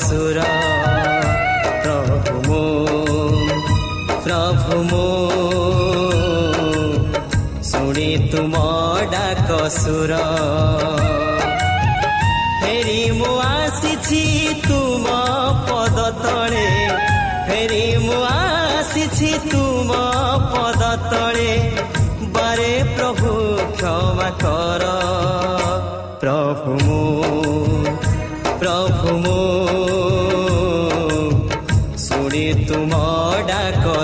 ଡାକ ସୁର ପ୍ରଭୁ ମୋ ପ୍ରଭୁ ମୋ ଶୁଣି ତୁମ ଡାକ ସୁର ଫେରି ମୁଁ ଆସିଛି ତୁମ ପଦ ତଳେ ଫେରି ମୁଁ ଆସିଛି ତୁମ ପଦ ତଳେ ବାରେ ପ୍ରଭୁ କ୍ଷମା କର ପ୍ରଭୁ ମୁଁ ପ୍ରଭୁ ମୁଁ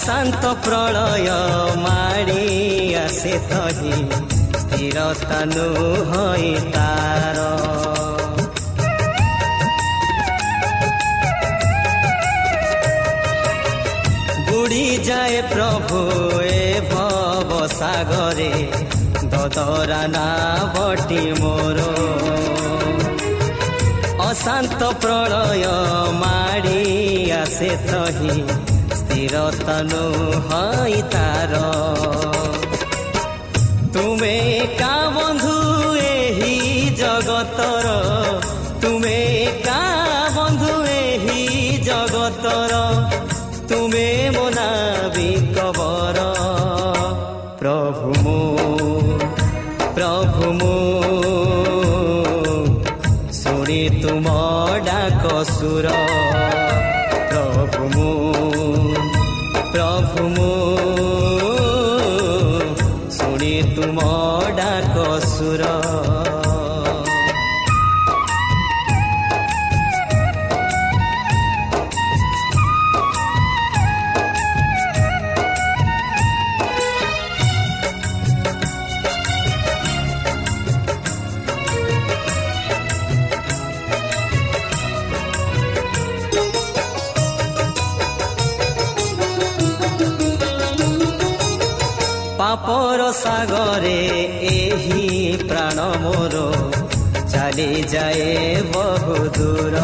ଅଶାନ୍ତ ପ୍ରଳୟ ମାଡ଼ି ଆସେ ତହି ସ୍ଥିରତା ନୁହଇ ତାର ବୁଡ଼ି ଯାଏ ପ୍ରଭୁ ଏ ଭବ ସାଗରେ ଦଦରା ନାବଟି ମୋର ଅଶାନ୍ତ ପ୍ରଳୟ ମାଡ଼ି ଆସେ ତହି ସ୍ଥିରତା ନୁହଇ ତାର ତୁମେ କା ବନ୍ଧୁ ଏହି ଜଗତର ତୁମେ କା ବନ୍ଧୁ ଏହି ଜଗତର ତୁମେ ମୋନାବି କବର ପ୍ରଭୁ ମୋ ପ୍ରଭୁ ମୋ ଶୁଣି ତୁମ ଡାକ ସୁର ছাড়ি যায় বহু দূর।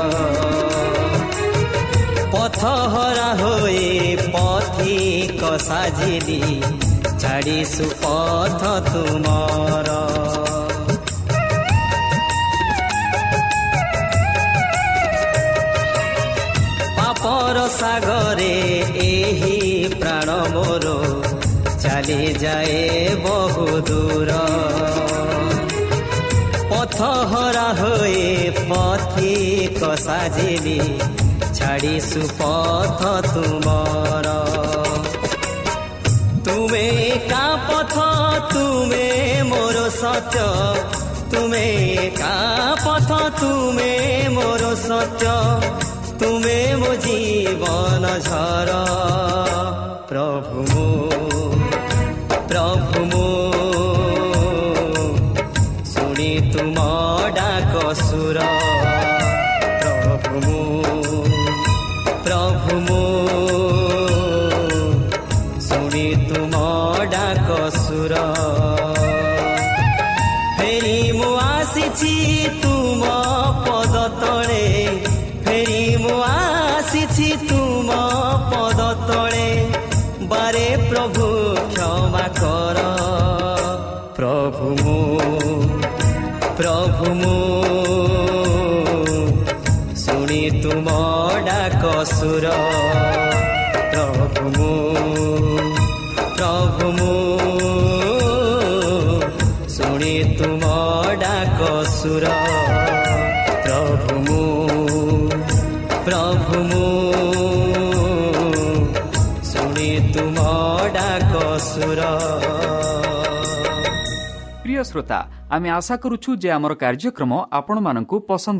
পথ হরা হয়ে পথি সাজিলি ছাড়ি সুপথ তুমর। পাপর সাগরে এই প্রাণ মোর, চালি যায় বহু দূর। হরা হয়ে পথিক সাজিলি ছাড়িছু পথ তুমর তুমে কা পথ তুমে মোর সত্য তুমে কা পথ তুমে মোর সত্য তুমে মো জীবন ঝর প্রভু মো প্রভু মো ଡାକ ସୁର ପ୍ରଭୁ ମୁଁ ପ୍ରଭୁ ମୁଁ ଶୁଣି ତୁମ ଡାକ ସୁର ପ୍ରଭୁ ମୁଁ ପ୍ରଭୁ ମୁଁ ଶୁଣି ତୁମ ଡାକ ସୁର প্রিয় শ্রোতা আমি আশা করুছু যে আমার কার্যক্রম আপনার পসন্দ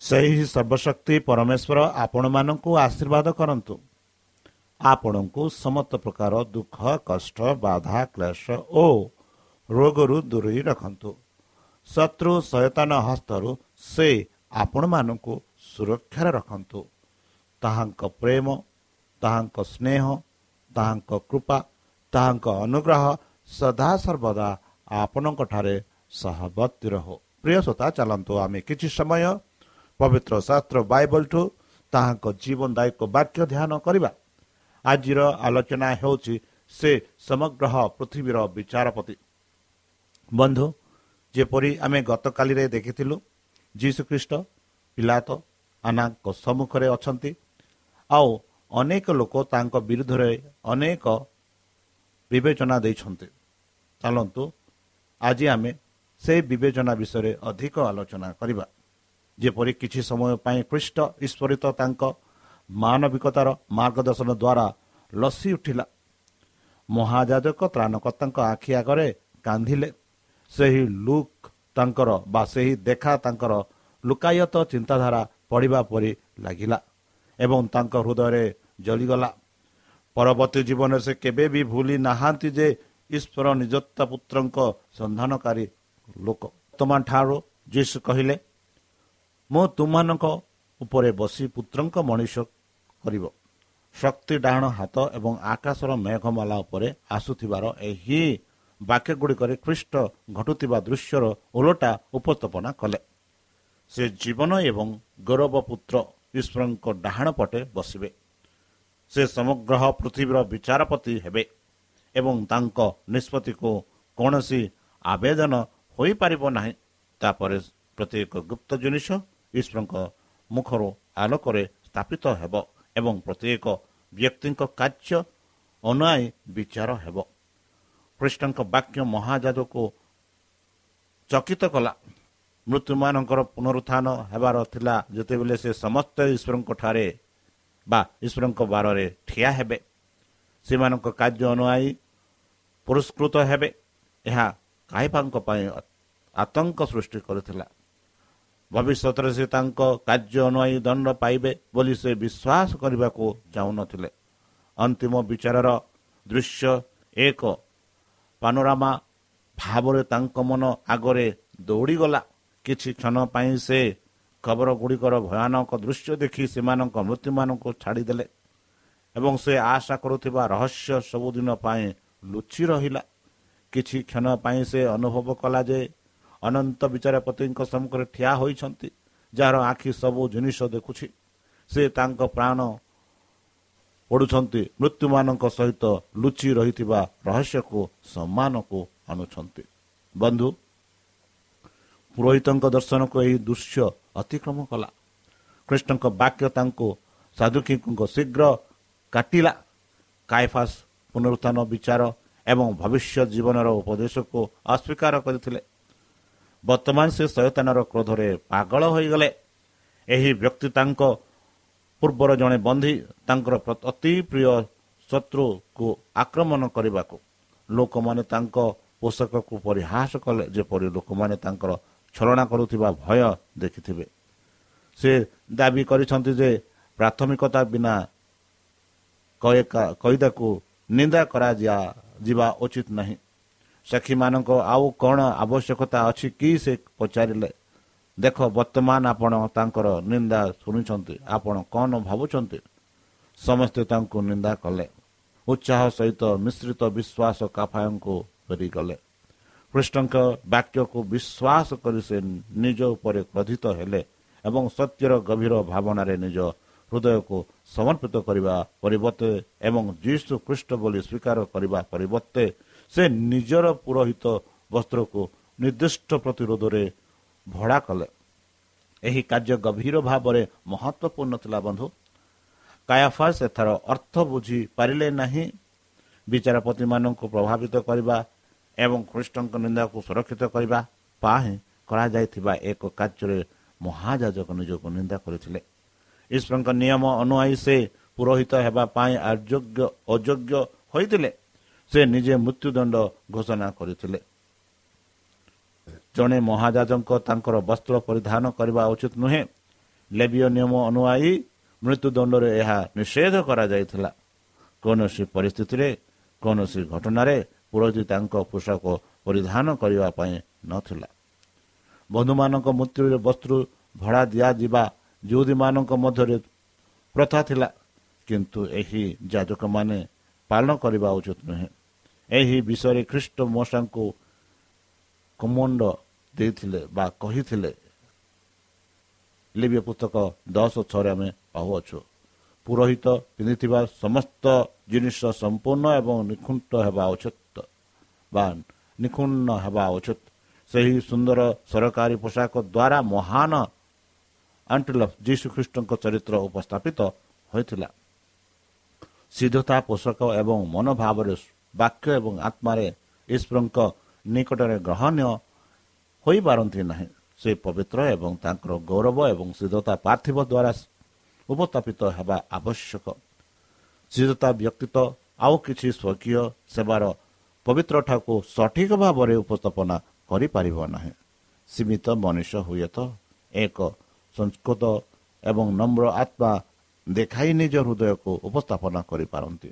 ସେହି ସର୍ବଶକ୍ତି ପରମେଶ୍ୱର ଆପଣମାନଙ୍କୁ ଆଶୀର୍ବାଦ କରନ୍ତୁ। ଆପଣଙ୍କୁ ସମସ୍ତ ପ୍ରକାର ଦୁଃଖ କଷ୍ଟ ବାଧା କ୍ଲେଶ ଓ ରୋଗରୁ ଦୂରେଇ ରଖନ୍ତୁ। ଶତ୍ରୁ ସଚେତନ ହସ୍ତରୁ ସେ ଆପଣମାନଙ୍କୁ ସୁରକ୍ଷାରେ ରଖନ୍ତୁ। ତାହାଙ୍କ ପ୍ରେମ ତାହାଙ୍କ ସ୍ନେହ ତାହାଙ୍କ କୃପା ତାହାଙ୍କ ଅନୁଗ୍ରହ ସଦାସର୍ବଦା ଆପଣଙ୍କଠାରେ ସହବର୍ତ୍ତୀ ରହୁ। ପ୍ରିୟ ଶ୍ରୋତା ଚାଲନ୍ତୁ ଆମେ କିଛି ସମୟ ପବିତ୍ର ଶାସ୍ତ୍ର ବାଇବଲଠୁ ତାହାଙ୍କ ଜୀବନଦାୟକ ବାକ୍ୟ ଧ୍ୟାନ କରିବା। ଆଜିର ଆଲୋଚନା ହେଉଛି ସେ ସମଗ୍ର ପୃଥିବୀର ବିଚାରପତି। ବନ୍ଧୁ ଯେପରି ଆମେ ଗତକାଲିରେ ଦେଖିଥିଲୁ ଯୀଶୁଖ୍ରୀଷ୍ଟ ପିଲାତ ଆନାଙ୍କ ସମ୍ମୁଖରେ ଅଛନ୍ତି ଆଉ ଅନେକ ଲୋକ ତାଙ୍କ ବିରୁଦ୍ଧରେ ଅନେକ ବିବେଚନା ଦେଇଛନ୍ତି। ଚାଲନ୍ତୁ ଆଜି ଆମେ ସେହି ବିବେଚନା ବିଷୟରେ ଅଧିକ ଆଲୋଚନା କରିବା। ଯେପରି କିଛି ସମୟ ପାଇଁ ଖ୍ରୀଷ୍ଟ ଈଶ୍ୱରିତ ତାଙ୍କ ମାନବିକତାର ମାର୍ଗଦର୍ଶନ ଦ୍ୱାରା ଲସି ଉଠିଲା। ମହାଯାଜକ ତ୍ରାଣକର୍ତ୍ତାଙ୍କ ଆଖି ଆଗରେ କାନ୍ଦିଲେ। ସେହି ଲୁକ୍ ତାଙ୍କର ବା ସେହି ଦେଖା ତାଙ୍କର ଲୁକାୟତ ଚିନ୍ତାଧାରା ପଢ଼ିବା ପରି ଲାଗିଲା ଏବଂ ତାଙ୍କ ହୃଦୟରେ ଜଳିଗଲା। ପରବର୍ତ୍ତୀ ଜୀବନରେ ସେ କେବେ ବି ଭୁଲି ନାହାନ୍ତି ଯେ ଈଶ୍ୱର ନିଯୁକ୍ତ ପୁତ୍ରଙ୍କ ସନ୍ଧାନକାରୀ ଲୋକ। ବର୍ତ୍ତମାନ ଠାରୁ ଯୀଶୁ କହିଲେ ମୁଁ ତୁମମାନଙ୍କ ଉପରେ ବସି ପୁତ୍ରଙ୍କ ମଣିଷ କରିବ। ଶକ୍ତି ଡାହାଣ ହାତ ଏବଂ ଆକାଶର ମେଘମାଲା ଉପରେ ଆସୁଥିବାର ଏହି ବାକ୍ୟ ଗୁଡ଼ିକରେ ଖ୍ରୀଷ୍ଟ ଘଟୁଥିବା ଦୃଶ୍ୟର ଓଲଟା ଉପସ୍ଥାପନା କଲେ। ସେ ଜୀବନ ଏବଂ ଗୌରବ ପୁତ୍ର ଈଶ୍ୱରଙ୍କ ଡାହାଣ ପଟେ ବସିବେ। ସେ ସମଗ୍ର ପୃଥିବୀର ବିଚାରପତି ହେବେ ଏବଂ ତାଙ୍କ ନିଷ୍ପତ୍ତିକୁ କୌଣସି ଆବେଦନ ହୋଇପାରିବ ନାହିଁ। ତାପରେ ପ୍ରତ୍ୟେକ ଗୁପ୍ତ ଜିନିଷ ଈଶ୍ୱରଙ୍କ ମୁଖରୁ ଆଲୋକରେ ସ୍ଥାପିତ ହେବ ଏବଂ ପ୍ରତ୍ୟେକ ବ୍ୟକ୍ତିଙ୍କ କାର୍ଯ୍ୟ ଅନୁଆଇ ବିଚାର ହେବ। କୃଷ୍ଣଙ୍କ ବାକ୍ୟ ମହାଜାଦକୁ ଚକିତ କଲା। ମୃତ୍ୟୁମାନଙ୍କର ପୁନରୁତ୍ଥାନ ହେବାର ଥିଲା ଯେତେବେଳେ ସେ ସମସ୍ତେ ଈଶ୍ୱରଙ୍କ ଠାରେ ବା ଈଶ୍ୱରଙ୍କ ବାରରେ ଠିଆ ହେବେ। ସେମାନଙ୍କ କାର୍ଯ୍ୟ ଅନୁଆଇ ପୁରସ୍କୃତ ହେବେ। ଏହା କାହିଁପାଙ୍କ ପାଇଁ ଆତଙ୍କ ସୃଷ୍ଟି କରିଥିଲା। ଭବିଷ୍ୟତରେ ସେ ତାଙ୍କ କାର୍ଯ୍ୟ ଅନୁଆଇ ଦଣ୍ଡ ପାଇବେ ବୋଲି ସେ ବିଶ୍ୱାସ କରିବାକୁ ଚାହୁଁନଥିଲେ। ଅନ୍ତିମ ବିଚାରର ଦୃଶ୍ୟ ଏକ। ପାନୋରାମା ଭାବରେ ତାଙ୍କ ମନ ଆଗରେ ଦୌଡ଼ିଗଲା। କିଛି କ୍ଷଣ ପାଇଁ ସେ ଖବର ଗୁଡ଼ିକର ଭୟାନକ ଦୃଶ୍ୟ ଦେଖି ସେମାନଙ୍କ ମୃତ୍ୟୁମାନଙ୍କୁ ଛାଡ଼ିଦେଲେ ଏବଂ ସେ ଆଶା କରୁଥିବା ରହସ୍ୟ ସବୁଦିନ ପାଇଁ ଲୁଚି ରହିଲା। କିଛି କ୍ଷଣ ପାଇଁ ସେ ଅନୁଭବ କଲା ଯେ ଅନନ୍ତ ବିଚାରପତିଙ୍କ ସମ୍ମୁଖରେ ଠିଆ ହୋଇଛନ୍ତି ଯାହାର ଆଖି ସବୁ ଜିନିଷ ଦେଖୁଛି। ସେ ତାଙ୍କ ପ୍ରାଣ ପଡ଼ୁଛନ୍ତି ମୃତ୍ୟୁମାନଙ୍କ ସହିତ ଲୁଚି ରହିଥିବା ରହସ୍ୟକୁ ସମ୍ମାନକୁ ଆଣୁଛନ୍ତି। ବନ୍ଧୁ ପୁରୋହିତଙ୍କ ଦର୍ଶନକୁ ଏହି ଦୃଶ୍ୟ ଅତିକ୍ରମ କଲା। କୃଷ୍ଣଙ୍କ ବାକ୍ୟ ତାଙ୍କୁ ସାଧୁକୀଙ୍କ ଶୀଘ୍ର କାଟିଲା। କାଇଫାସ ପୁନରୁତ୍ଥାନ ବିଚାର ଏବଂ ଭବିଷ୍ୟତ ଜୀବନର ଉପଦେଶକୁ ଅସ୍ୱୀକାର କରିଥିଲେ। ବର୍ତ୍ତମାନ ସେ ଶୟତାନର କ୍ରୋଧରେ ପାଗଳ ହୋଇଗଲେ। ଏହି ବ୍ୟକ୍ତି ତାଙ୍କ ପୂର୍ବର ଜଣେ ବନ୍ଧୀ ତାଙ୍କର ଅତି ପ୍ରିୟ ଶତ୍ରୁକୁ ଆକ୍ରମଣ କରିବାକୁ। ଲୋକମାନେ ତାଙ୍କ ପୋଷାକକୁ ପରିହାସ କଲେ ଯେପରି ଲୋକମାନେ ତାଙ୍କର ଛଳନା କରୁଥିବା ଭୟ ଦେଖିଥିବେ। ସେ ଦାବି କରିଛନ୍ତି ଯେ ପ୍ରାଥମିକତା ବିନା କଇଦାକୁ ନିନ୍ଦା କରାଯିବା ଉଚିତ ନାହିଁ। ସାକ୍ଷୀମାନଙ୍କ ଆଉ କ'ଣ ଆବଶ୍ୟକତା ଅଛି କି ସେ ପଚାରିଲେ ଦେଖ ବର୍ତ୍ତମାନ ଆପଣ ତାଙ୍କର ନିନ୍ଦା ଶୁଣିଛନ୍ତି ଆପଣ କ'ଣ ଭାବୁଛନ୍ତି? ସମସ୍ତେ ତାଙ୍କୁ ନିନ୍ଦା କଲେ। ଉତ୍ସାହ ସହିତ ମିଶ୍ରିତ ବିଶ୍ୱାସ କାଫାୟଙ୍କୁ ଫେରିଗଲେ। କୃଷ୍ଣଙ୍କ ବାକ୍ୟକୁ ବିଶ୍ୱାସ କରି ସେ ନିଜ ଉପରେ କ୍ରୋଧିତ ହେଲେ ଏବଂ ସତ୍ୟର ଗଭୀର ଭାବନାରେ ନିଜ ହୃଦୟକୁ ସମର୍ପିତ କରିବା ପରିବର୍ତ୍ତେ ଏବଂ ଯୀଶୁ ଖ୍ରୀଷ୍ଟ ବୋଲି ସ୍ୱୀକାର କରିବା ପରିବର୍ତ୍ତେ ସେ ନିଜର ପୁରୋହିତ ବସ୍ତ୍ରକୁ ନିର୍ଦ୍ଦିଷ୍ଟ ପ୍ରତିରୋଧରେ ଭଡ଼ା କଲେ। ଏହି କାର୍ଯ୍ୟ ଗଭୀର ଭାବରେ ମହତ୍ଵପୂର୍ଣ୍ଣ ଥିଲା ବନ୍ଧୁ। କାୟାଫାସ୍ ଏଥର ଅର୍ଥ ବୁଝି ପାରିଲେ ନାହିଁ। ବିଚାରପତିମାନଙ୍କୁ ପ୍ରଭାବିତ କରିବା ଏବଂ ଖ୍ରୀଷ୍ଟଙ୍କ ନିନ୍ଦାକୁ ସୁରକ୍ଷିତ କରିବା ପାଇଁ କରାଯାଇଥିବା ଏକ କାର୍ଯ୍ୟରେ ମହାଯାଜକ ନିଜକୁ ନିନ୍ଦା କରିଥିଲେ। ଈଶ୍ୱରଙ୍କ ନିୟମ ଅନୁଆଇ ସେ ପୁରୋହିତ ହେବା ପାଇଁ ଅଯୋଗ୍ୟ ଅଯୋଗ୍ୟ ହୋଇଥିଲେ। ସେ ନିଜେ ମୃତ୍ୟୁଦଣ୍ଡ ଘୋଷଣା କରିଥିଲେ। ଜଣେ ମହାଜାଜଙ୍କ ତାଙ୍କର ବସ୍ତ୍ର ପରିଧାନ କରିବା ଉଚିତ ନୁହେଁ। ଲେବିୟ ନିୟମ ଅନୁଆଇ ମୃତ୍ୟୁଦଣ୍ଡରେ ଏହା ନିଷେଧ କରାଯାଇଥିଲା। କୌଣସି ପରିସ୍ଥିତିରେ କୌଣସି ଘଟଣାରେ ପୁରୋହିତ ତାଙ୍କ ପୋଷାକ ପରିଧାନ କରିବା ପାଇଁ ନଥିଲା। ବନ୍ଧୁମାନଙ୍କ ମୃତ୍ୟୁରେ ବସ୍ତ୍ର ଭଡ଼ା ଦିଆଯିବା ଯେଉଁଦୀମାନଙ୍କ ମଧ୍ୟରେ ପ୍ରଥା ଥିଲା। କିନ୍ତୁ ଏହି ଯାଜକମାନେ ପାଳନ କରିବା ଉଚିତ ନୁହେଁ। ଏହି ବିଷୟରେ ଖ୍ରୀଷ୍ଟ ମଶାଙ୍କୁ କମଣ୍ଡ ଦେଇଥିଲେ ବା କହିଥିଲେ। ଲିବିୟ ପୁସ୍ତକ ଦଶ ଛଅରେ ଆମେ ପାଉଅଛୁ ପୁରୋହିତ ପିନ୍ଧିଥିବା ସମସ୍ତ ଜିନିଷ ସମ୍ପୂର୍ଣ୍ଣ ଏବଂ ନିଖୁଣ୍ଟ ହେବା ଉଚିତ ବା ନିଖୁଣ୍ଣ ହେବା ଉଚିତ। ସେହି ସୁନ୍ଦର ସରକାରୀ ପୋଷାକ ଦ୍ୱାରା ମହାନ ଆଣ୍ଟିଲଫ ଯୀଶୁଖ୍ରୀଷ୍ଟଙ୍କ ଚରିତ୍ର ଉପସ୍ଥାପିତ ହୋଇଥିଲା। ସିଦ୍ଧତା ପୋଷାକ ଏବଂ ମନୋଭାବରେ ବାକ୍ୟ ଏବଂ ଆତ୍ମାରେ ଈଶ୍ୱରଙ୍କ ନିକଟରେ ଗ୍ରହଣୀୟ ହୋଇପାରନ୍ତି ନାହିଁ। ସେ ପବିତ୍ର ଏବଂ ତାଙ୍କର ଗୌରବ ଏବଂ ସିଦ୍ଧତା ପାର୍ଥିବ ଦ୍ୱାରା ଉପସ୍ଥାପିତ ହେବା ଆବଶ୍ୟକ। ସିଦ୍ଧତା ବ୍ୟତୀତ ଆଉ କିଛି ସ୍ୱକୀୟ ସେବାର ପବିତ୍ରଠାକୁ ସଠିକ ଭାବରେ ଉପସ୍ଥାପନା କରିପାରିବ ନାହିଁ। ସୀମିତ ମନୁଷ୍ୟ ହୁଏତ ଏକ ସଂସ୍କୃତ ଏବଂ ନମ୍ର ଆତ୍ମା ଦେଖାଇ ନିଜ ହୃଦୟକୁ ଉପସ୍ଥାପନା କରିପାରନ୍ତି।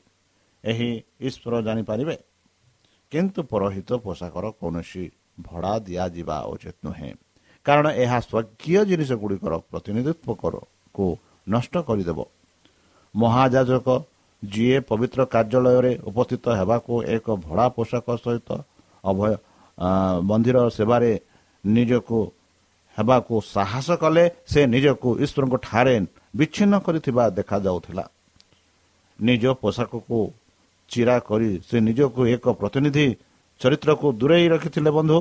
ଏହି ଈଶ୍ୱର ଜାଣିପାରିବେ। କିନ୍ତୁ ପରହିତ ପୋଷାକର କୌଣସି ଭଡ଼ା ଦିଆଯିବା ଉଚିତ ନୁହେଁ। କାରଣ ଏହା ସ୍ୱର୍ଗୀୟ ଜିନିଷ ଗୁଡ଼ିକର ପ୍ରତିନିଧିତ୍ୱକୁ ନଷ୍ଟ କରିଦେବ। ମହାଯାଜକ ଯିଏ ପବିତ୍ର କାର୍ଯ୍ୟାଳୟରେ ଉପସ୍ଥିତ ହେବାକୁ ଏକ ଭଡ଼ା ପୋଷାକ ସହିତ ଅଭୟ ମନ୍ଦିର ସେବାରେ ନିଜକୁ ହେବାକୁ ସାହସ କଲେ ସେ ନିଜକୁ ଈଶ୍ୱରଙ୍କ ଠାରେ ବିଚ୍ଛିନ୍ନ କରିଥିବା ଦେଖାଯାଉଥିଲା। ନିଜ ପୋଷାକକୁ ଚିରା କରି ସେ ନିଜକୁ ଏକ ପ୍ରତିନିଧି ଚରିତ୍ରକୁ ଦୂରେଇ ରଖିଥିଲେ ବନ୍ଧୁ।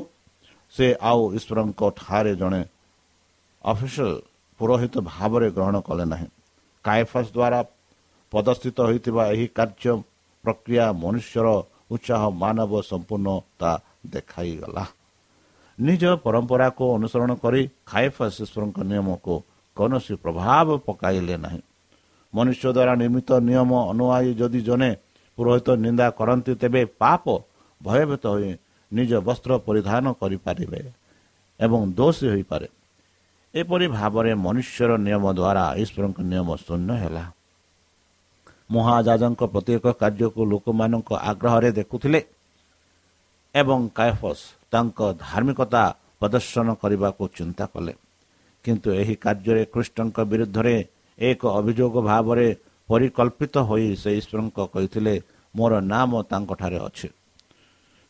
ସେ ଆଉ ଈଶ୍ୱରଙ୍କ ଠାରେ ଜଣେ ଅଫିସିଆଲ ପୁରୋହିତ ଭାବରେ ଗ୍ରହଣ କଲେ ନାହିଁ। କାୟଫାସ ଦ୍ୱାରା ପ୍ରଦର୍ଶିତ ହୋଇଥିବା ଏହି କାର୍ଯ୍ୟ ପ୍ରକ୍ରିୟା ମନୁଷ୍ୟର ଉତ୍ସାହ ମାନବ ସମ୍ପୂର୍ଣ୍ଣତା ଦେଖାଇଗଲା। ନିଜ ପରମ୍ପରାକୁ ଅନୁସରଣ କରି ଖାଇଫାସ ଈଶ୍ୱରଙ୍କ ନିୟମକୁ କୌଣସି ପ୍ରଭାବ ପକାଇଲେ ନାହିଁ। ମନୁଷ୍ୟ ଦ୍ୱାରା ନିର୍ମିତ ନିୟମ ଅନୁଆୟୀ ଯଦି ଜଣେ ପୁରୋହିତ ନିନ୍ଦା କରନ୍ତି ତେବେ ପାପ ଭୟଭୀତ ହୋଇ ନିଜ ବସ୍ତ୍ର ପରିଧାନ କରିପାରିବେ ଏବଂ ଦୋଷୀ ହୋଇପାରେ। ଏପରି ଭାବରେ ମନୁଷ୍ୟର ନିୟମ ଦ୍ୱାରା ଈଶ୍ୱରଙ୍କ ନିୟମ ଶୂନ୍ୟ ହେଲା। ମହାଜାଜଙ୍କ ପ୍ରତ୍ୟେକ କାର୍ଯ୍ୟକୁ ଲୋକମାନଙ୍କ ଆଗ୍ରହରେ ଦେଖୁଥିଲେ ଏବଂ କାୟଫସ୍ ତାଙ୍କ ଧାର୍ମିକତା ପ୍ରଦର୍ଶନ କରିବାକୁ ଚିନ୍ତା କଲେ। କିନ୍ତୁ ଏହି କାର୍ଯ୍ୟରେ କୃଷ୍ଣଙ୍କ ବିରୁଦ୍ଧରେ ଏକ ଅଭିଯୋଗ ଭାବରେ ପରିକଳ୍ପିତ ହୋଇ ସେ ଈଶ୍ୱରଙ୍କ କହିଥିଲେ ମୋର ନାମ ତାଙ୍କଠାରେ ଅଛି।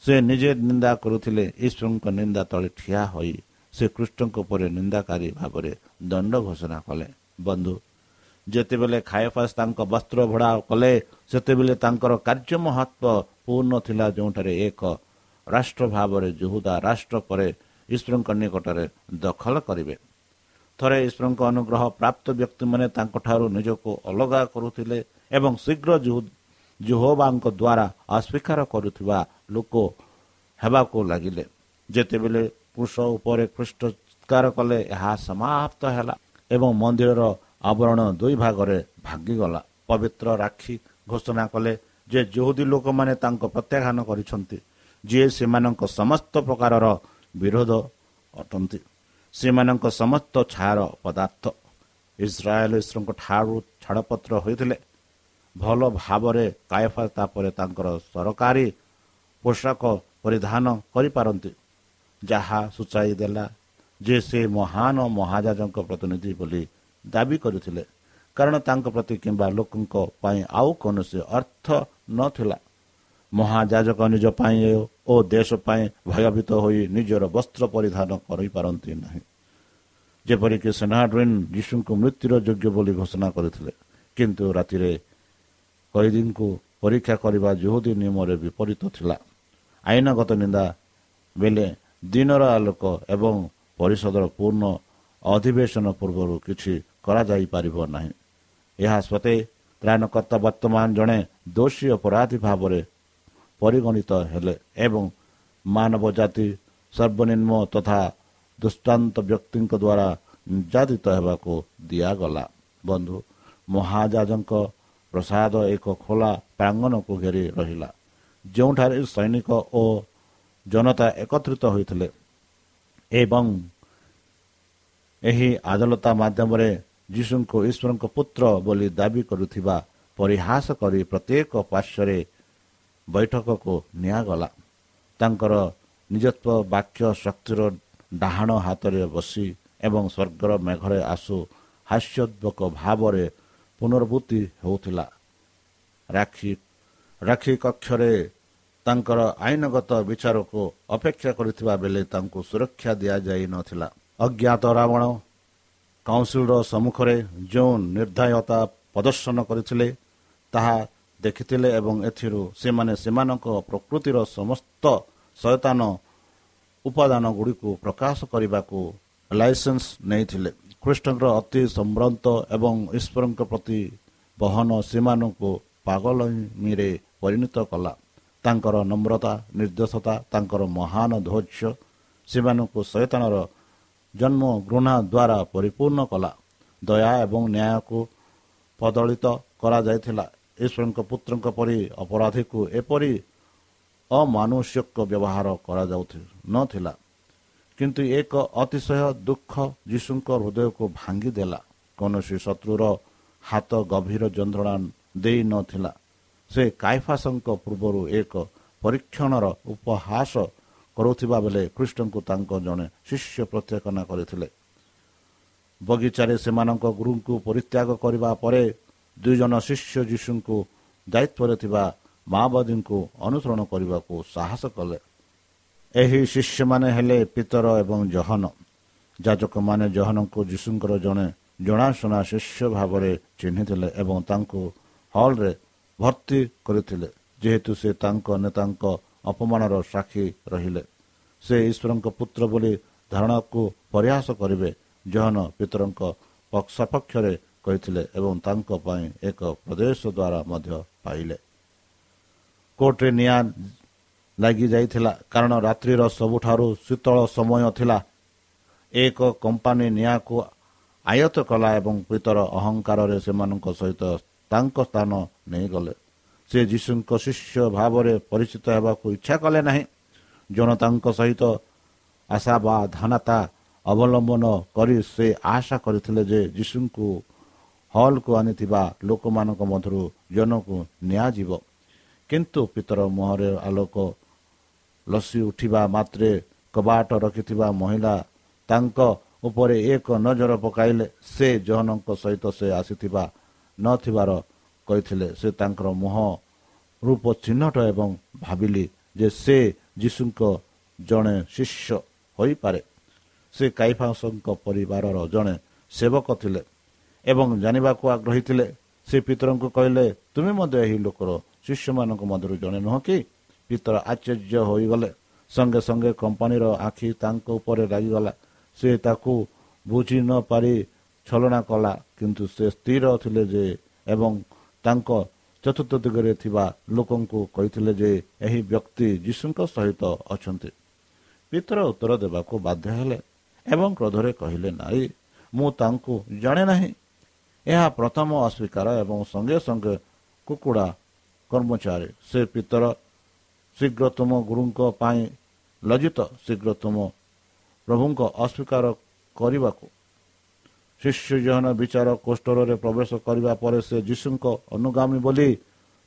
ସେ ନିଜେ ନିନ୍ଦା କରୁଥିଲେ ଈଶ୍ୱରଙ୍କ ନିନ୍ଦା ତଳେ ଠିଆ ହୋଇ ସେ କୃଷ୍ଣଙ୍କ ଉପରେ ନିନ୍ଦାକାରୀ ଭାବରେ ଦଣ୍ଡ ଘୋଷଣା କଲେ। ବନ୍ଧୁ ଯେତେବେଳେ ଖାଇଫାସ୍ ତାଙ୍କ ବସ୍ତ୍ର ଭଡ଼ା କଲେ ସେତେବେଳେ ତାଙ୍କର କାର୍ଯ୍ୟ ମହତ୍ଵ ପୂର୍ଣ୍ଣ ଥିଲା ଯେଉଁଠାରେ ଏକ ରାଷ୍ଟ୍ର ଭାବରେ ଜୁହୁଦା ରାଷ୍ଟ୍ର ପରେ ଈଶ୍ୱରଙ୍କ ନିକଟରେ ଦଖଲ କରିବେ। ଥରେ ଈଶ୍ୱରଙ୍କ ଅନୁଗ୍ରହ ପ୍ରାପ୍ତ ବ୍ୟକ୍ତିମାନେ ତାଙ୍କଠାରୁ ନିଜକୁ ଅଲଗା କରୁଥିଲେ ଏବଂ ଶୀଘ୍ର ଜୁହୋବାଙ୍କ ଦ୍ୱାରା ଅସ୍ୱୀକାର କରୁଥିବା ଲୋକ ହେବାକୁ ଲାଗିଲେ। ଯେତେବେଳେ କୃଷ ଉପରେ ଖ୍ରୀଷ୍ଟକାର କଲେ ଏହା ସମାପ୍ତ ହେଲା ଏବଂ ମନ୍ଦିରର ଆବରଣ ଦୁଇ ଭାଗରେ ଭାଙ୍ଗିଗଲା। ପବିତ୍ର ରାକ୍ଷୀ ଘୋଷଣା କଲେ ଯେ ଯହୁଦୀ ଲୋକମାନେ ତାଙ୍କ ପ୍ରତ୍ୟାଖ୍ୟାନ କରିଛନ୍ତି ଯିଏ ସେମାନଙ୍କ ସମସ୍ତ ପ୍ରକାରର ବିରୋଧ ଅଟନ୍ତି। ସେମାନଙ୍କ ସମସ୍ତ ଛାର ପଦାର୍ଥ ଇସ୍ରାଏଲ ଈଶ୍ୱରଙ୍କ ଠାରୁ ଛାଡ଼ପତ୍ର ହୋଇଥିଲେ। ଭଲ ଭାବରେ କାୟଫା ତାପରେ ତାଙ୍କର ସରକାରୀ ପୋଷାକ ପରିଧାନ କରିପାରନ୍ତି ଯାହା ସୂଚାଇ ଦେଲା ଯେ ସେ ମହାନ ମହାଜାଜଙ୍କ ପ୍ରତିନିଧି ବୋଲି ଦାବି କରିଥିଲେ। କାରଣ ତାଙ୍କ ପ୍ରତି କିମ୍ବା ଲୋକଙ୍କ ପାଇଁ ଆଉ କୌଣସି ଅର୍ଥ ନଥିଲା। ମହାଜାଜକ ନିଜ ପାଇଁ ଓ ଦେଶ ପାଇଁ ଭୟଭୀତ ହୋଇ ନିଜର ବସ୍ତ୍ର ପରିଧାନ କରିପାରନ୍ତି ନାହିଁ। ଯେପରିକି ସେନାଡ୍ରିନ୍ ଯୀଶୁଙ୍କୁ ମୃତ୍ୟୁର ଯୋଗ୍ୟ ବୋଲି ଘୋଷଣା କରିଥିଲେ କିନ୍ତୁ ରାତିରେ କଏଦୀଙ୍କୁ ପରୀକ୍ଷା କରିବା ଜୁହୁଦୀ ନିୟମରେ ବିପରୀତ ଥିଲା। ଆଇନଗତ ନିନ୍ଦା ବେଳେ ଦିନର ଆଲୋକ ଏବଂ ପରିଷଦର ପୂର୍ଣ୍ଣ ଅଧିବେଶନ ପୂର୍ବରୁ କିଛି କରାଯାଇପାରିବ ନାହିଁ। ଏହା ସତ୍ତ୍ୱେ ତ୍ରାଣକର୍ତ୍ତା ବର୍ତ୍ତମାନ ଜଣେ ଦୋଷୀ ଅପରାଧୀ ଭାବରେ ପରିଗଣିତ ହେଲେ ଏବଂ ମାନବ ଜାତି ସର୍ବନିମ୍ନ ତଥା ଦୁଷ୍ଟାନ୍ତ ବ୍ୟକ୍ତିଙ୍କ ଦ୍ୱାରା ନିର୍ଯାତିତ ହେବାକୁ ଦିଆଗଲା। ବନ୍ଧୁ ମହାଜାଜଙ୍କ ପ୍ରସାଦ ଏକ ଖୋଲା ପ୍ରାଙ୍ଗନକୁ ଘେରି ରହିଲା ଯେଉଁଠାରେ ସୈନିକ ଓ ଜନତା ଏକତ୍ରିତ ହୋଇଥିଲେ ଏବଂ ଏହି ଆଦାଲତା ମାଧ୍ୟମରେ ଯୀଶୁଙ୍କୁ ଈଶ୍ୱରଙ୍କ ପୁତ୍ର ବୋଲି ଦାବି କରୁଥିବା ପରିହାସ କରି ପ୍ରତ୍ୟେକ ପାର୍ଶ୍ୱରେ ବୈଠକକୁ ନିଆଗଲା ତାଙ୍କର ନିଜତ୍ୱ ବାକ୍ୟ ଶକ୍ତିର ଡାହାଣ ହାତରେ ବସି ଏବଂ ସ୍ୱର୍ଗର ମେଘରେ ଆସୁ ହାସ୍ୟୋଦ୍ଭକ ଭାବରେ ପୁନର୍ଭୂତି ହେଉଥିଲା। ରାକ୍ଷୀ ରାକ୍ଷୀ କକ୍ଷରେ ତାଙ୍କର ଆଇନଗତ ବିଚାରକୁ ଅପେକ୍ଷା କରିଥିବା ବେଳେ ତାଙ୍କୁ ସୁରକ୍ଷା ଦିଆଯାଇନଥିଲା ଅଜ୍ଞାତ ରାବଣ କାଉନସିଲର ସମ୍ମୁଖରେ ଯେଉଁ ନିର୍ଦ୍ଧାୟତା ପ୍ରଦର୍ଶନ କରିଥିଲେ ତାହା ଦେଖିଥିଲେ ଏବଂ ଏଥିରୁ ସେମାନେ ସେମାନଙ୍କ ପ୍ରକୃତିର ସମସ୍ତ ସଚେତନ ଉପାଦାନ ଗୁଡ଼ିକୁ ପ୍ରକାଶ କରିବାକୁ ଲାଇସେନ୍ସ ନେଇଥିଲେ। କୃଷ୍ଣଙ୍କର ଅତି ସମ୍ଭ୍ରାନ୍ତ ଏବଂ ଈଶ୍ୱରଙ୍କ ପ୍ରତି ବହନ ସେମାନଙ୍କୁ ପାଗଲମିରେ ପରିଣତ କଲା। ତାଙ୍କର ନମ୍ରତା ନିର୍ଦ୍ଦେଶତା ତାଙ୍କର ମହାନ ଧୈର୍ଯ୍ୟ ସେମାନଙ୍କୁ ସଚେତନର ଜନ୍ମ ଘୃଣା ଦ୍ୱାରା ପରିପୂର୍ଣ୍ଣ କଲା। ଦୟା ଏବଂ ନ୍ୟାୟକୁ ପ୍ରଦଳିତ କରାଯାଇଥିଲା। ଈଶ୍ୱରଙ୍କ ପୁତ୍ରଙ୍କ ପରି ଅପରାଧୀକୁ ଏପରି ଅମାନୁଷ୍ୟକ ବ୍ୟବହାର କରାଯାଉ ନଥିଲା। କିନ୍ତୁ ଏକ ଅତିଶୟ ଦୁଃଖ ଯୀଶୁଙ୍କ ହୃଦୟକୁ ଭାଙ୍ଗିଦେଲା। କୌଣସି ଶତ୍ରୁର ହାତ ଗଭୀର ଯନ୍ତ୍ରଣା ଦେଇନଥିଲା ସେ କାଇଫାସଙ୍କ ପୂର୍ବରୁ ଏକ ପରୀକ୍ଷଣର ଉପହାସ କରୁଥିବା ବେଳେ କୃଷ୍ଣଙ୍କୁ ତାଙ୍କ ଜଣେ ଶିଷ୍ୟ ପ୍ରତ୍ୟାଖ୍ୟାନ କରିଥିଲେ। ବଗିଚାରେ ସେମାନଙ୍କ ଗୁରୁଙ୍କୁ ପରିତ୍ୟାଗ କରିବା ପରେ ଦୁଇଜଣ ଶିଷ୍ୟ ଯୀଶୁଙ୍କୁ ଦାୟିତ୍ୱରେ ଥିବା ମାଓବାଦୀଙ୍କୁ ଅନୁସରଣ କରିବାକୁ ସାହସ କଲେ। ଏହି ଶିଷ୍ୟମାନେ ହେଲେ ପିତର ଏବଂ ଜହନ। ଯାଜକମାନେ ଜହନଙ୍କୁ ଯୀଶୁଙ୍କର ଜଣେ ଜଣାଶୁଣା ଶିଷ୍ୟ ଭାବରେ ଚିହ୍ନିଥିଲେ ଏବଂ ତାଙ୍କୁ ହଲ୍ରେ ଭର୍ତ୍ତି କରିଥିଲେ ଯେହେତୁ ସେ ତାଙ୍କ ନେତାଙ୍କ ଅପମାନର ସାକ୍ଷୀ ରହିଲେ। ସେ ଈଶ୍ୱରଙ୍କ ପୁତ୍ର ବୋଲି ଧାରଣାକୁ ପ୍ରୟାସ କରିବେ ଜହନ ପିତରଙ୍କ ସପକ୍ଷରେ କହିଥିଲେ ଏବଂ ତାଙ୍କ ପାଇଁ ଏକ ପ୍ରଦେଶ ଦ୍ୱାରା ମଧ୍ୟ ପାଇଲେ। କୋର୍ଟରେ ନିଆଁ ଲାଗିଯାଇଥିଲା କାରଣ ରାତ୍ରିର ସବୁଠାରୁ ଶୀତଳ ସମୟ ଥିଲା। ଏକ କମ୍ପାନୀ ନିଆଁକୁ ଆୟତ କଲା ଏବଂ ପିତର ଅହଙ୍କାରରେ ସେମାନଙ୍କ ସହିତ ତାଙ୍କ ସ୍ଥାନ ନେଇଗଲେ। ସେ ଯୀଶୁଙ୍କ ଶିଷ୍ୟ ଭାବରେ ପରିଚିତ ହେବାକୁ ଇଚ୍ଛା କଲେ ନାହିଁ। ଜନତାଙ୍କ ସହିତ ଆଶା ବା ଧାନତା ଅବଲମ୍ବନ କରି ସେ ଆଶା କରିଥିଲେ ଯେ ଯୀଶୁଙ୍କୁ ହଲ୍କୁ ଆଣିଥିବା ଲୋକମାନଙ୍କ ମଧ୍ୟରୁ ଜଣକୁ ନିଆଯିବ। କିନ୍ତୁ ପିତର ମୁହଁରେ ଆଲୋକ ଲସି ଉଠିବା ମାତ୍ରେ କବାଟ ରଖିଥିବା ମହିଳା ତାଙ୍କ ଉପରେ ଏକ ନଜର ପକାଇଲେ। ସେ ଜହନଙ୍କ ସହିତ ସେ ଆସିଥିବା ନଥିବାର କହିଥିଲେ। ସେ ତାଙ୍କର ମୁହଁ ରୂପ ଚିହ୍ନଟ ଏବଂ ଭାବିଲି ଯେ ସେ ଯୀଶୁଙ୍କ ଜଣେ ଶିଷ୍ୟ ହୋଇପାରେ। ସେ କାଇଫାସଙ୍କ ପରିବାରର ଜଣେ ସେବକ ଥିଲେ। ଏବଂ ଜାଣିବାକୁ ଆଗ୍ରହୀ ଥିଲେ ସେ ପିତରଙ୍କୁ କହିଲେ ତୁମେ ମଧ୍ୟ ଏହି ଲୋକର ଶିଷ୍ୟମାନଙ୍କ ମଧ୍ୟରୁ ଜଣେ ନୁହଁ କି? ପିତର ଆଶ୍ଚର୍ଯ୍ୟ ହୋଇଗଲେ। ସଙ୍ଗେ ସଙ୍ଗେ କମ୍ପାନୀର ଆଖି ତାଙ୍କ ଉପରେ ଲାଗିଗଲା ସେ ତାକୁ ବୁଝି ନ ପାରି ଛଲନା କଲା କିନ୍ତୁ ସେ ସ୍ଥିର ଥିଲେ ଯେ ଏବଂ ତାଙ୍କ ଚତୁର୍ଥ ଦିଗରେ ଥିବା ଲୋକଙ୍କୁ କହିଥିଲେ ଯେ ଏହି ବ୍ୟକ୍ତି ଯୀଶୁଙ୍କ ସହିତ ଅଛନ୍ତି। ପିତର ଉତ୍ତର ଦେବାକୁ ବାଧ୍ୟ ହେଲେ ଏବଂ କ୍ରୋଧରେ କହିଲେ ନାରୀ ମୁଁ ତାଙ୍କୁ ଜାଣେ ନାହିଁ। ଏହା ପ୍ରଥମ ଅସ୍ୱୀକାର ଏବଂ ସଙ୍ଗେ ସଙ୍ଗେ କୁକୁଡ଼ା କର୍ମଚାରୀ ସେ ପିତର ଶୀଘ୍ର ତୁମ ଗୁରୁଙ୍କ ପାଇଁ ଲଜିତ ଶୀଘ୍ର ତୁମ ପ୍ରଭୁଙ୍କ ଅସ୍ୱୀକାର କରିବାକୁ ଶିଶୁ ଜହନ ବିଚାର କୋଷ୍ଟରରେ ପ୍ରବେଶ କରିବା ପରେ ସେ ଯୀଶୁଙ୍କ ଅନୁଗାମୀ ବୋଲି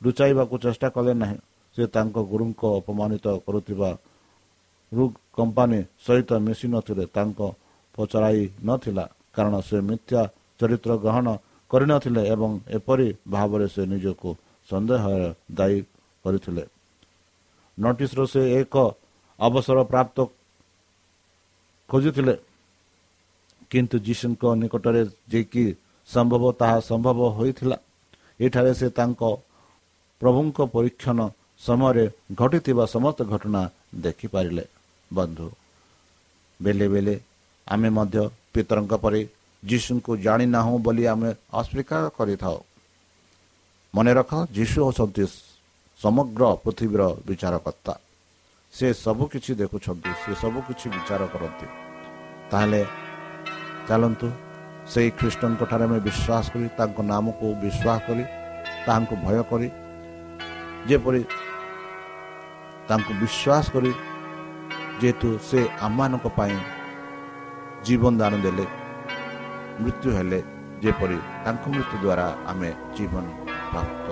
ଲୁଚାଇବାକୁ ଚେଷ୍ଟା କଲେ ନାହିଁ। ସେ ତାଙ୍କ ଗୁରୁଙ୍କ ଅପମାନିତ କରୁଥିବା ରୁଗ କମ୍ପାନୀ ସହିତ ମିଶି ନଥିଲେ ତାଙ୍କ ପଚରାଇ ନଥିଲା କାରଣ ସେ ମିଥ୍ୟା ଚରିତ୍ର ଗ୍ରହଣ କରିନଥିଲେ ଏବଂ ଏପରି ଭାବରେ ସେ ନିଜକୁ ସନ୍ଦେହରେ ଦାୟୀ କରିଥିଲେ। ନୋଟିସର ସେ ଏକ ଅବସର ପ୍ରାପ୍ତ ଖୋଜୁଥିଲେ। କିନ୍ତୁ ଯୀଶୁଙ୍କ ନିକଟରେ ଯେ କି ସମ୍ଭବ ତାହା ସମ୍ଭବ ହୋଇଥିଲା। ଏଠାରେ ସେ ତାଙ୍କ ପ୍ରଭୁଙ୍କ ପରୀକ୍ଷଣ ସମୟରେ ଘଟିଥିବା ସମସ୍ତ ଘଟଣା ଦେଖିପାରିଲେ। ବନ୍ଧୁ ବେଳେ ବେଳେ ଆମେ ମଧ୍ୟ ପିତରଙ୍କ ପରି ଯୀଶୁଙ୍କୁ ଜାଣିନାହୁଁ ବୋଲି ଆମେ ଅସ୍ୱୀକାର କରିଥାଉ ମନେ ରଖ ଯୀଶୁ ହେଉଛନ୍ତି ସମଗ୍ର ପୃଥିବୀର ବିଚାରକର୍ତ୍ତା ସେ ସବୁକିଛି ଦେଖୁଛନ୍ତି ସେ ସବୁକିଛି ବିଚାର କରନ୍ତି ତାହେଲେ ଚାଲନ୍ତୁ ସେଇ ଖ୍ରୀଷ୍ଟଙ୍କଠାରେ ଆମେ ବିଶ୍ୱାସ କରି ତାଙ୍କ ନାମକୁ ବିଶ୍ୱାସ କରି ତାହାଙ୍କୁ ଭୟ କରି ଯେପରି ତାଙ୍କୁ ବିଶ୍ୱାସ କରି ଯେହେତୁ ସେ ଆମମାନଙ୍କ ପାଇଁ ଜୀବନ ଦାନ ଦେଲେ ମୃତ୍ୟୁ ହେଲେ ଯେପରି ତାଙ୍କ ମୃତ୍ୟୁ ଦ୍ୱାରା ଆମେ ଜୀବନ ପ୍ରାପ୍ତ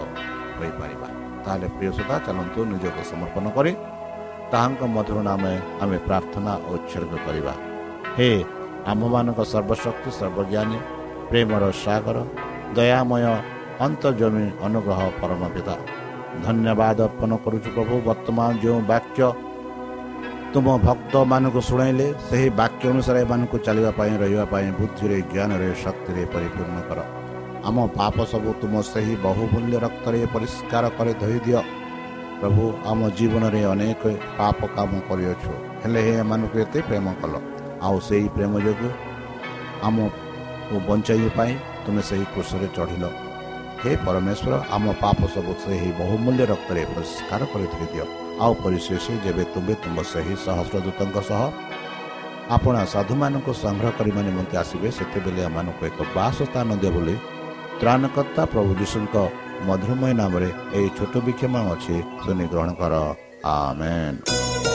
ହୋଇପାରିବା। ତାହେଲେ ପ୍ରିୟ ସଦା ଚାଲନ୍ତୁ ନିଜକୁ ସମର୍ପଣ କରି ତାହାଙ୍କ ମଧୁର ନାମେ ଆମେ ପ୍ରାର୍ଥନା ଓ ଉତ୍ସର୍ଗ କରିବା। ହେ ଆମ୍ଭମାନଙ୍କ ସର୍ବଶକ୍ତି ସର୍ବଜ୍ଞାନୀ ପ୍ରେମର ସାଗର ଦୟାମୟ ଅନ୍ତର୍ଜମୀ ଅନୁଗ୍ରହ ପରମ ପିତା। ଧନ୍ୟବାଦ ଅର୍ପଣ କରୁଛୁ ପ୍ରଭୁ ବର୍ତ୍ତମାନ ଯେଉଁ ବାକ୍ୟ ତୁମ ଭକ୍ତମାନଙ୍କୁ ଶୁଣାଇଲେ ସେହି ବାକ୍ୟ ଅନୁସାରେ ଏମାନଙ୍କୁ ଚାଲିବା ପାଇଁ ରହିବା ପାଇଁ ବୁଦ୍ଧିରେ ଜ୍ଞାନରେ ଶକ୍ତିରେ ପରିପୂର୍ଣ୍ଣ କର। ଆମ ପାପ ସବୁ ତୁମ ସେହି ବହୁମୂଲ୍ୟ ରକ୍ତରେ ପରିଷ୍କାର କରି ଧୋଇଦିଅ। ପ୍ରଭୁ ଆମ ଜୀବନରେ ଅନେକ ପାପ କାମ କରିଅଛୁ। ହେଲେ ହେ ଏମାନଙ୍କୁ ଏତେ ପ୍ରେମ କଲ। ଆଉ ସେହି ପ୍ରେମ ଯୋଗୁଁ ଆମକୁ ବଞ୍ଚାଇବା ପାଇଁ ତୁମେ ସେହି କୃଷରେ ଚଢ଼ିଲ। ହେ ପରମେଶ୍ୱର ଆମ ପାପ ସବୁ ସେହି ବହୁମୂଲ୍ୟ ରକ୍ତରେ ପରିଷ୍କାର କରି ଧୋଇଦିଅ। ଆଉ ପରିଶେଷ ଯେବେ ତୁମେ ତୁମ ସେହି ସହସ୍ରଦୂତଙ୍କ ସହ ଆପଣ ସାଧୁମାନଙ୍କୁ ସଂଗ୍ରହ କରିବା ନିମନ୍ତେ ଆସିବେ ସେତେବେଳେ ଏମାନଙ୍କୁ ଏକ ବାସ ସ୍ଥାନ ଦିଅ ବୋଲି ତ୍ରାଣକର୍ତ୍ତା ପ୍ରଭୁ ଯୀଶୁଙ୍କ ମଧୁରମୟ ନାମରେ ଏହି ଛୋଟ ବିକ୍ଷମ ଅଛି ଶୁଣି ଗ୍ରହଣ କର। ଆମେନ୍।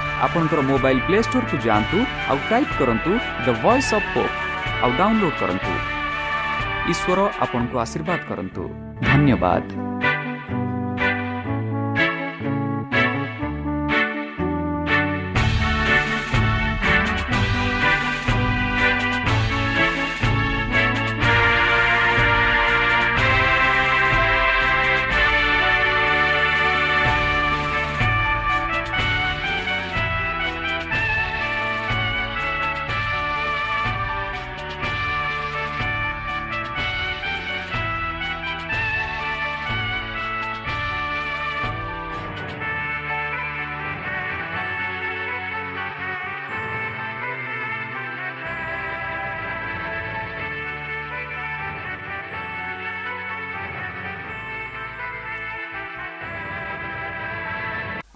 আপনার মোবাইল প্লে স্টোর কু যাআন্তু টাইপ করন্তু দ ভয়েস অফ পোপ আউ ডাউনলোড করন্তু ঈশ্বর আপনার আশীর্বাদ করন্তু ধন্যবাদ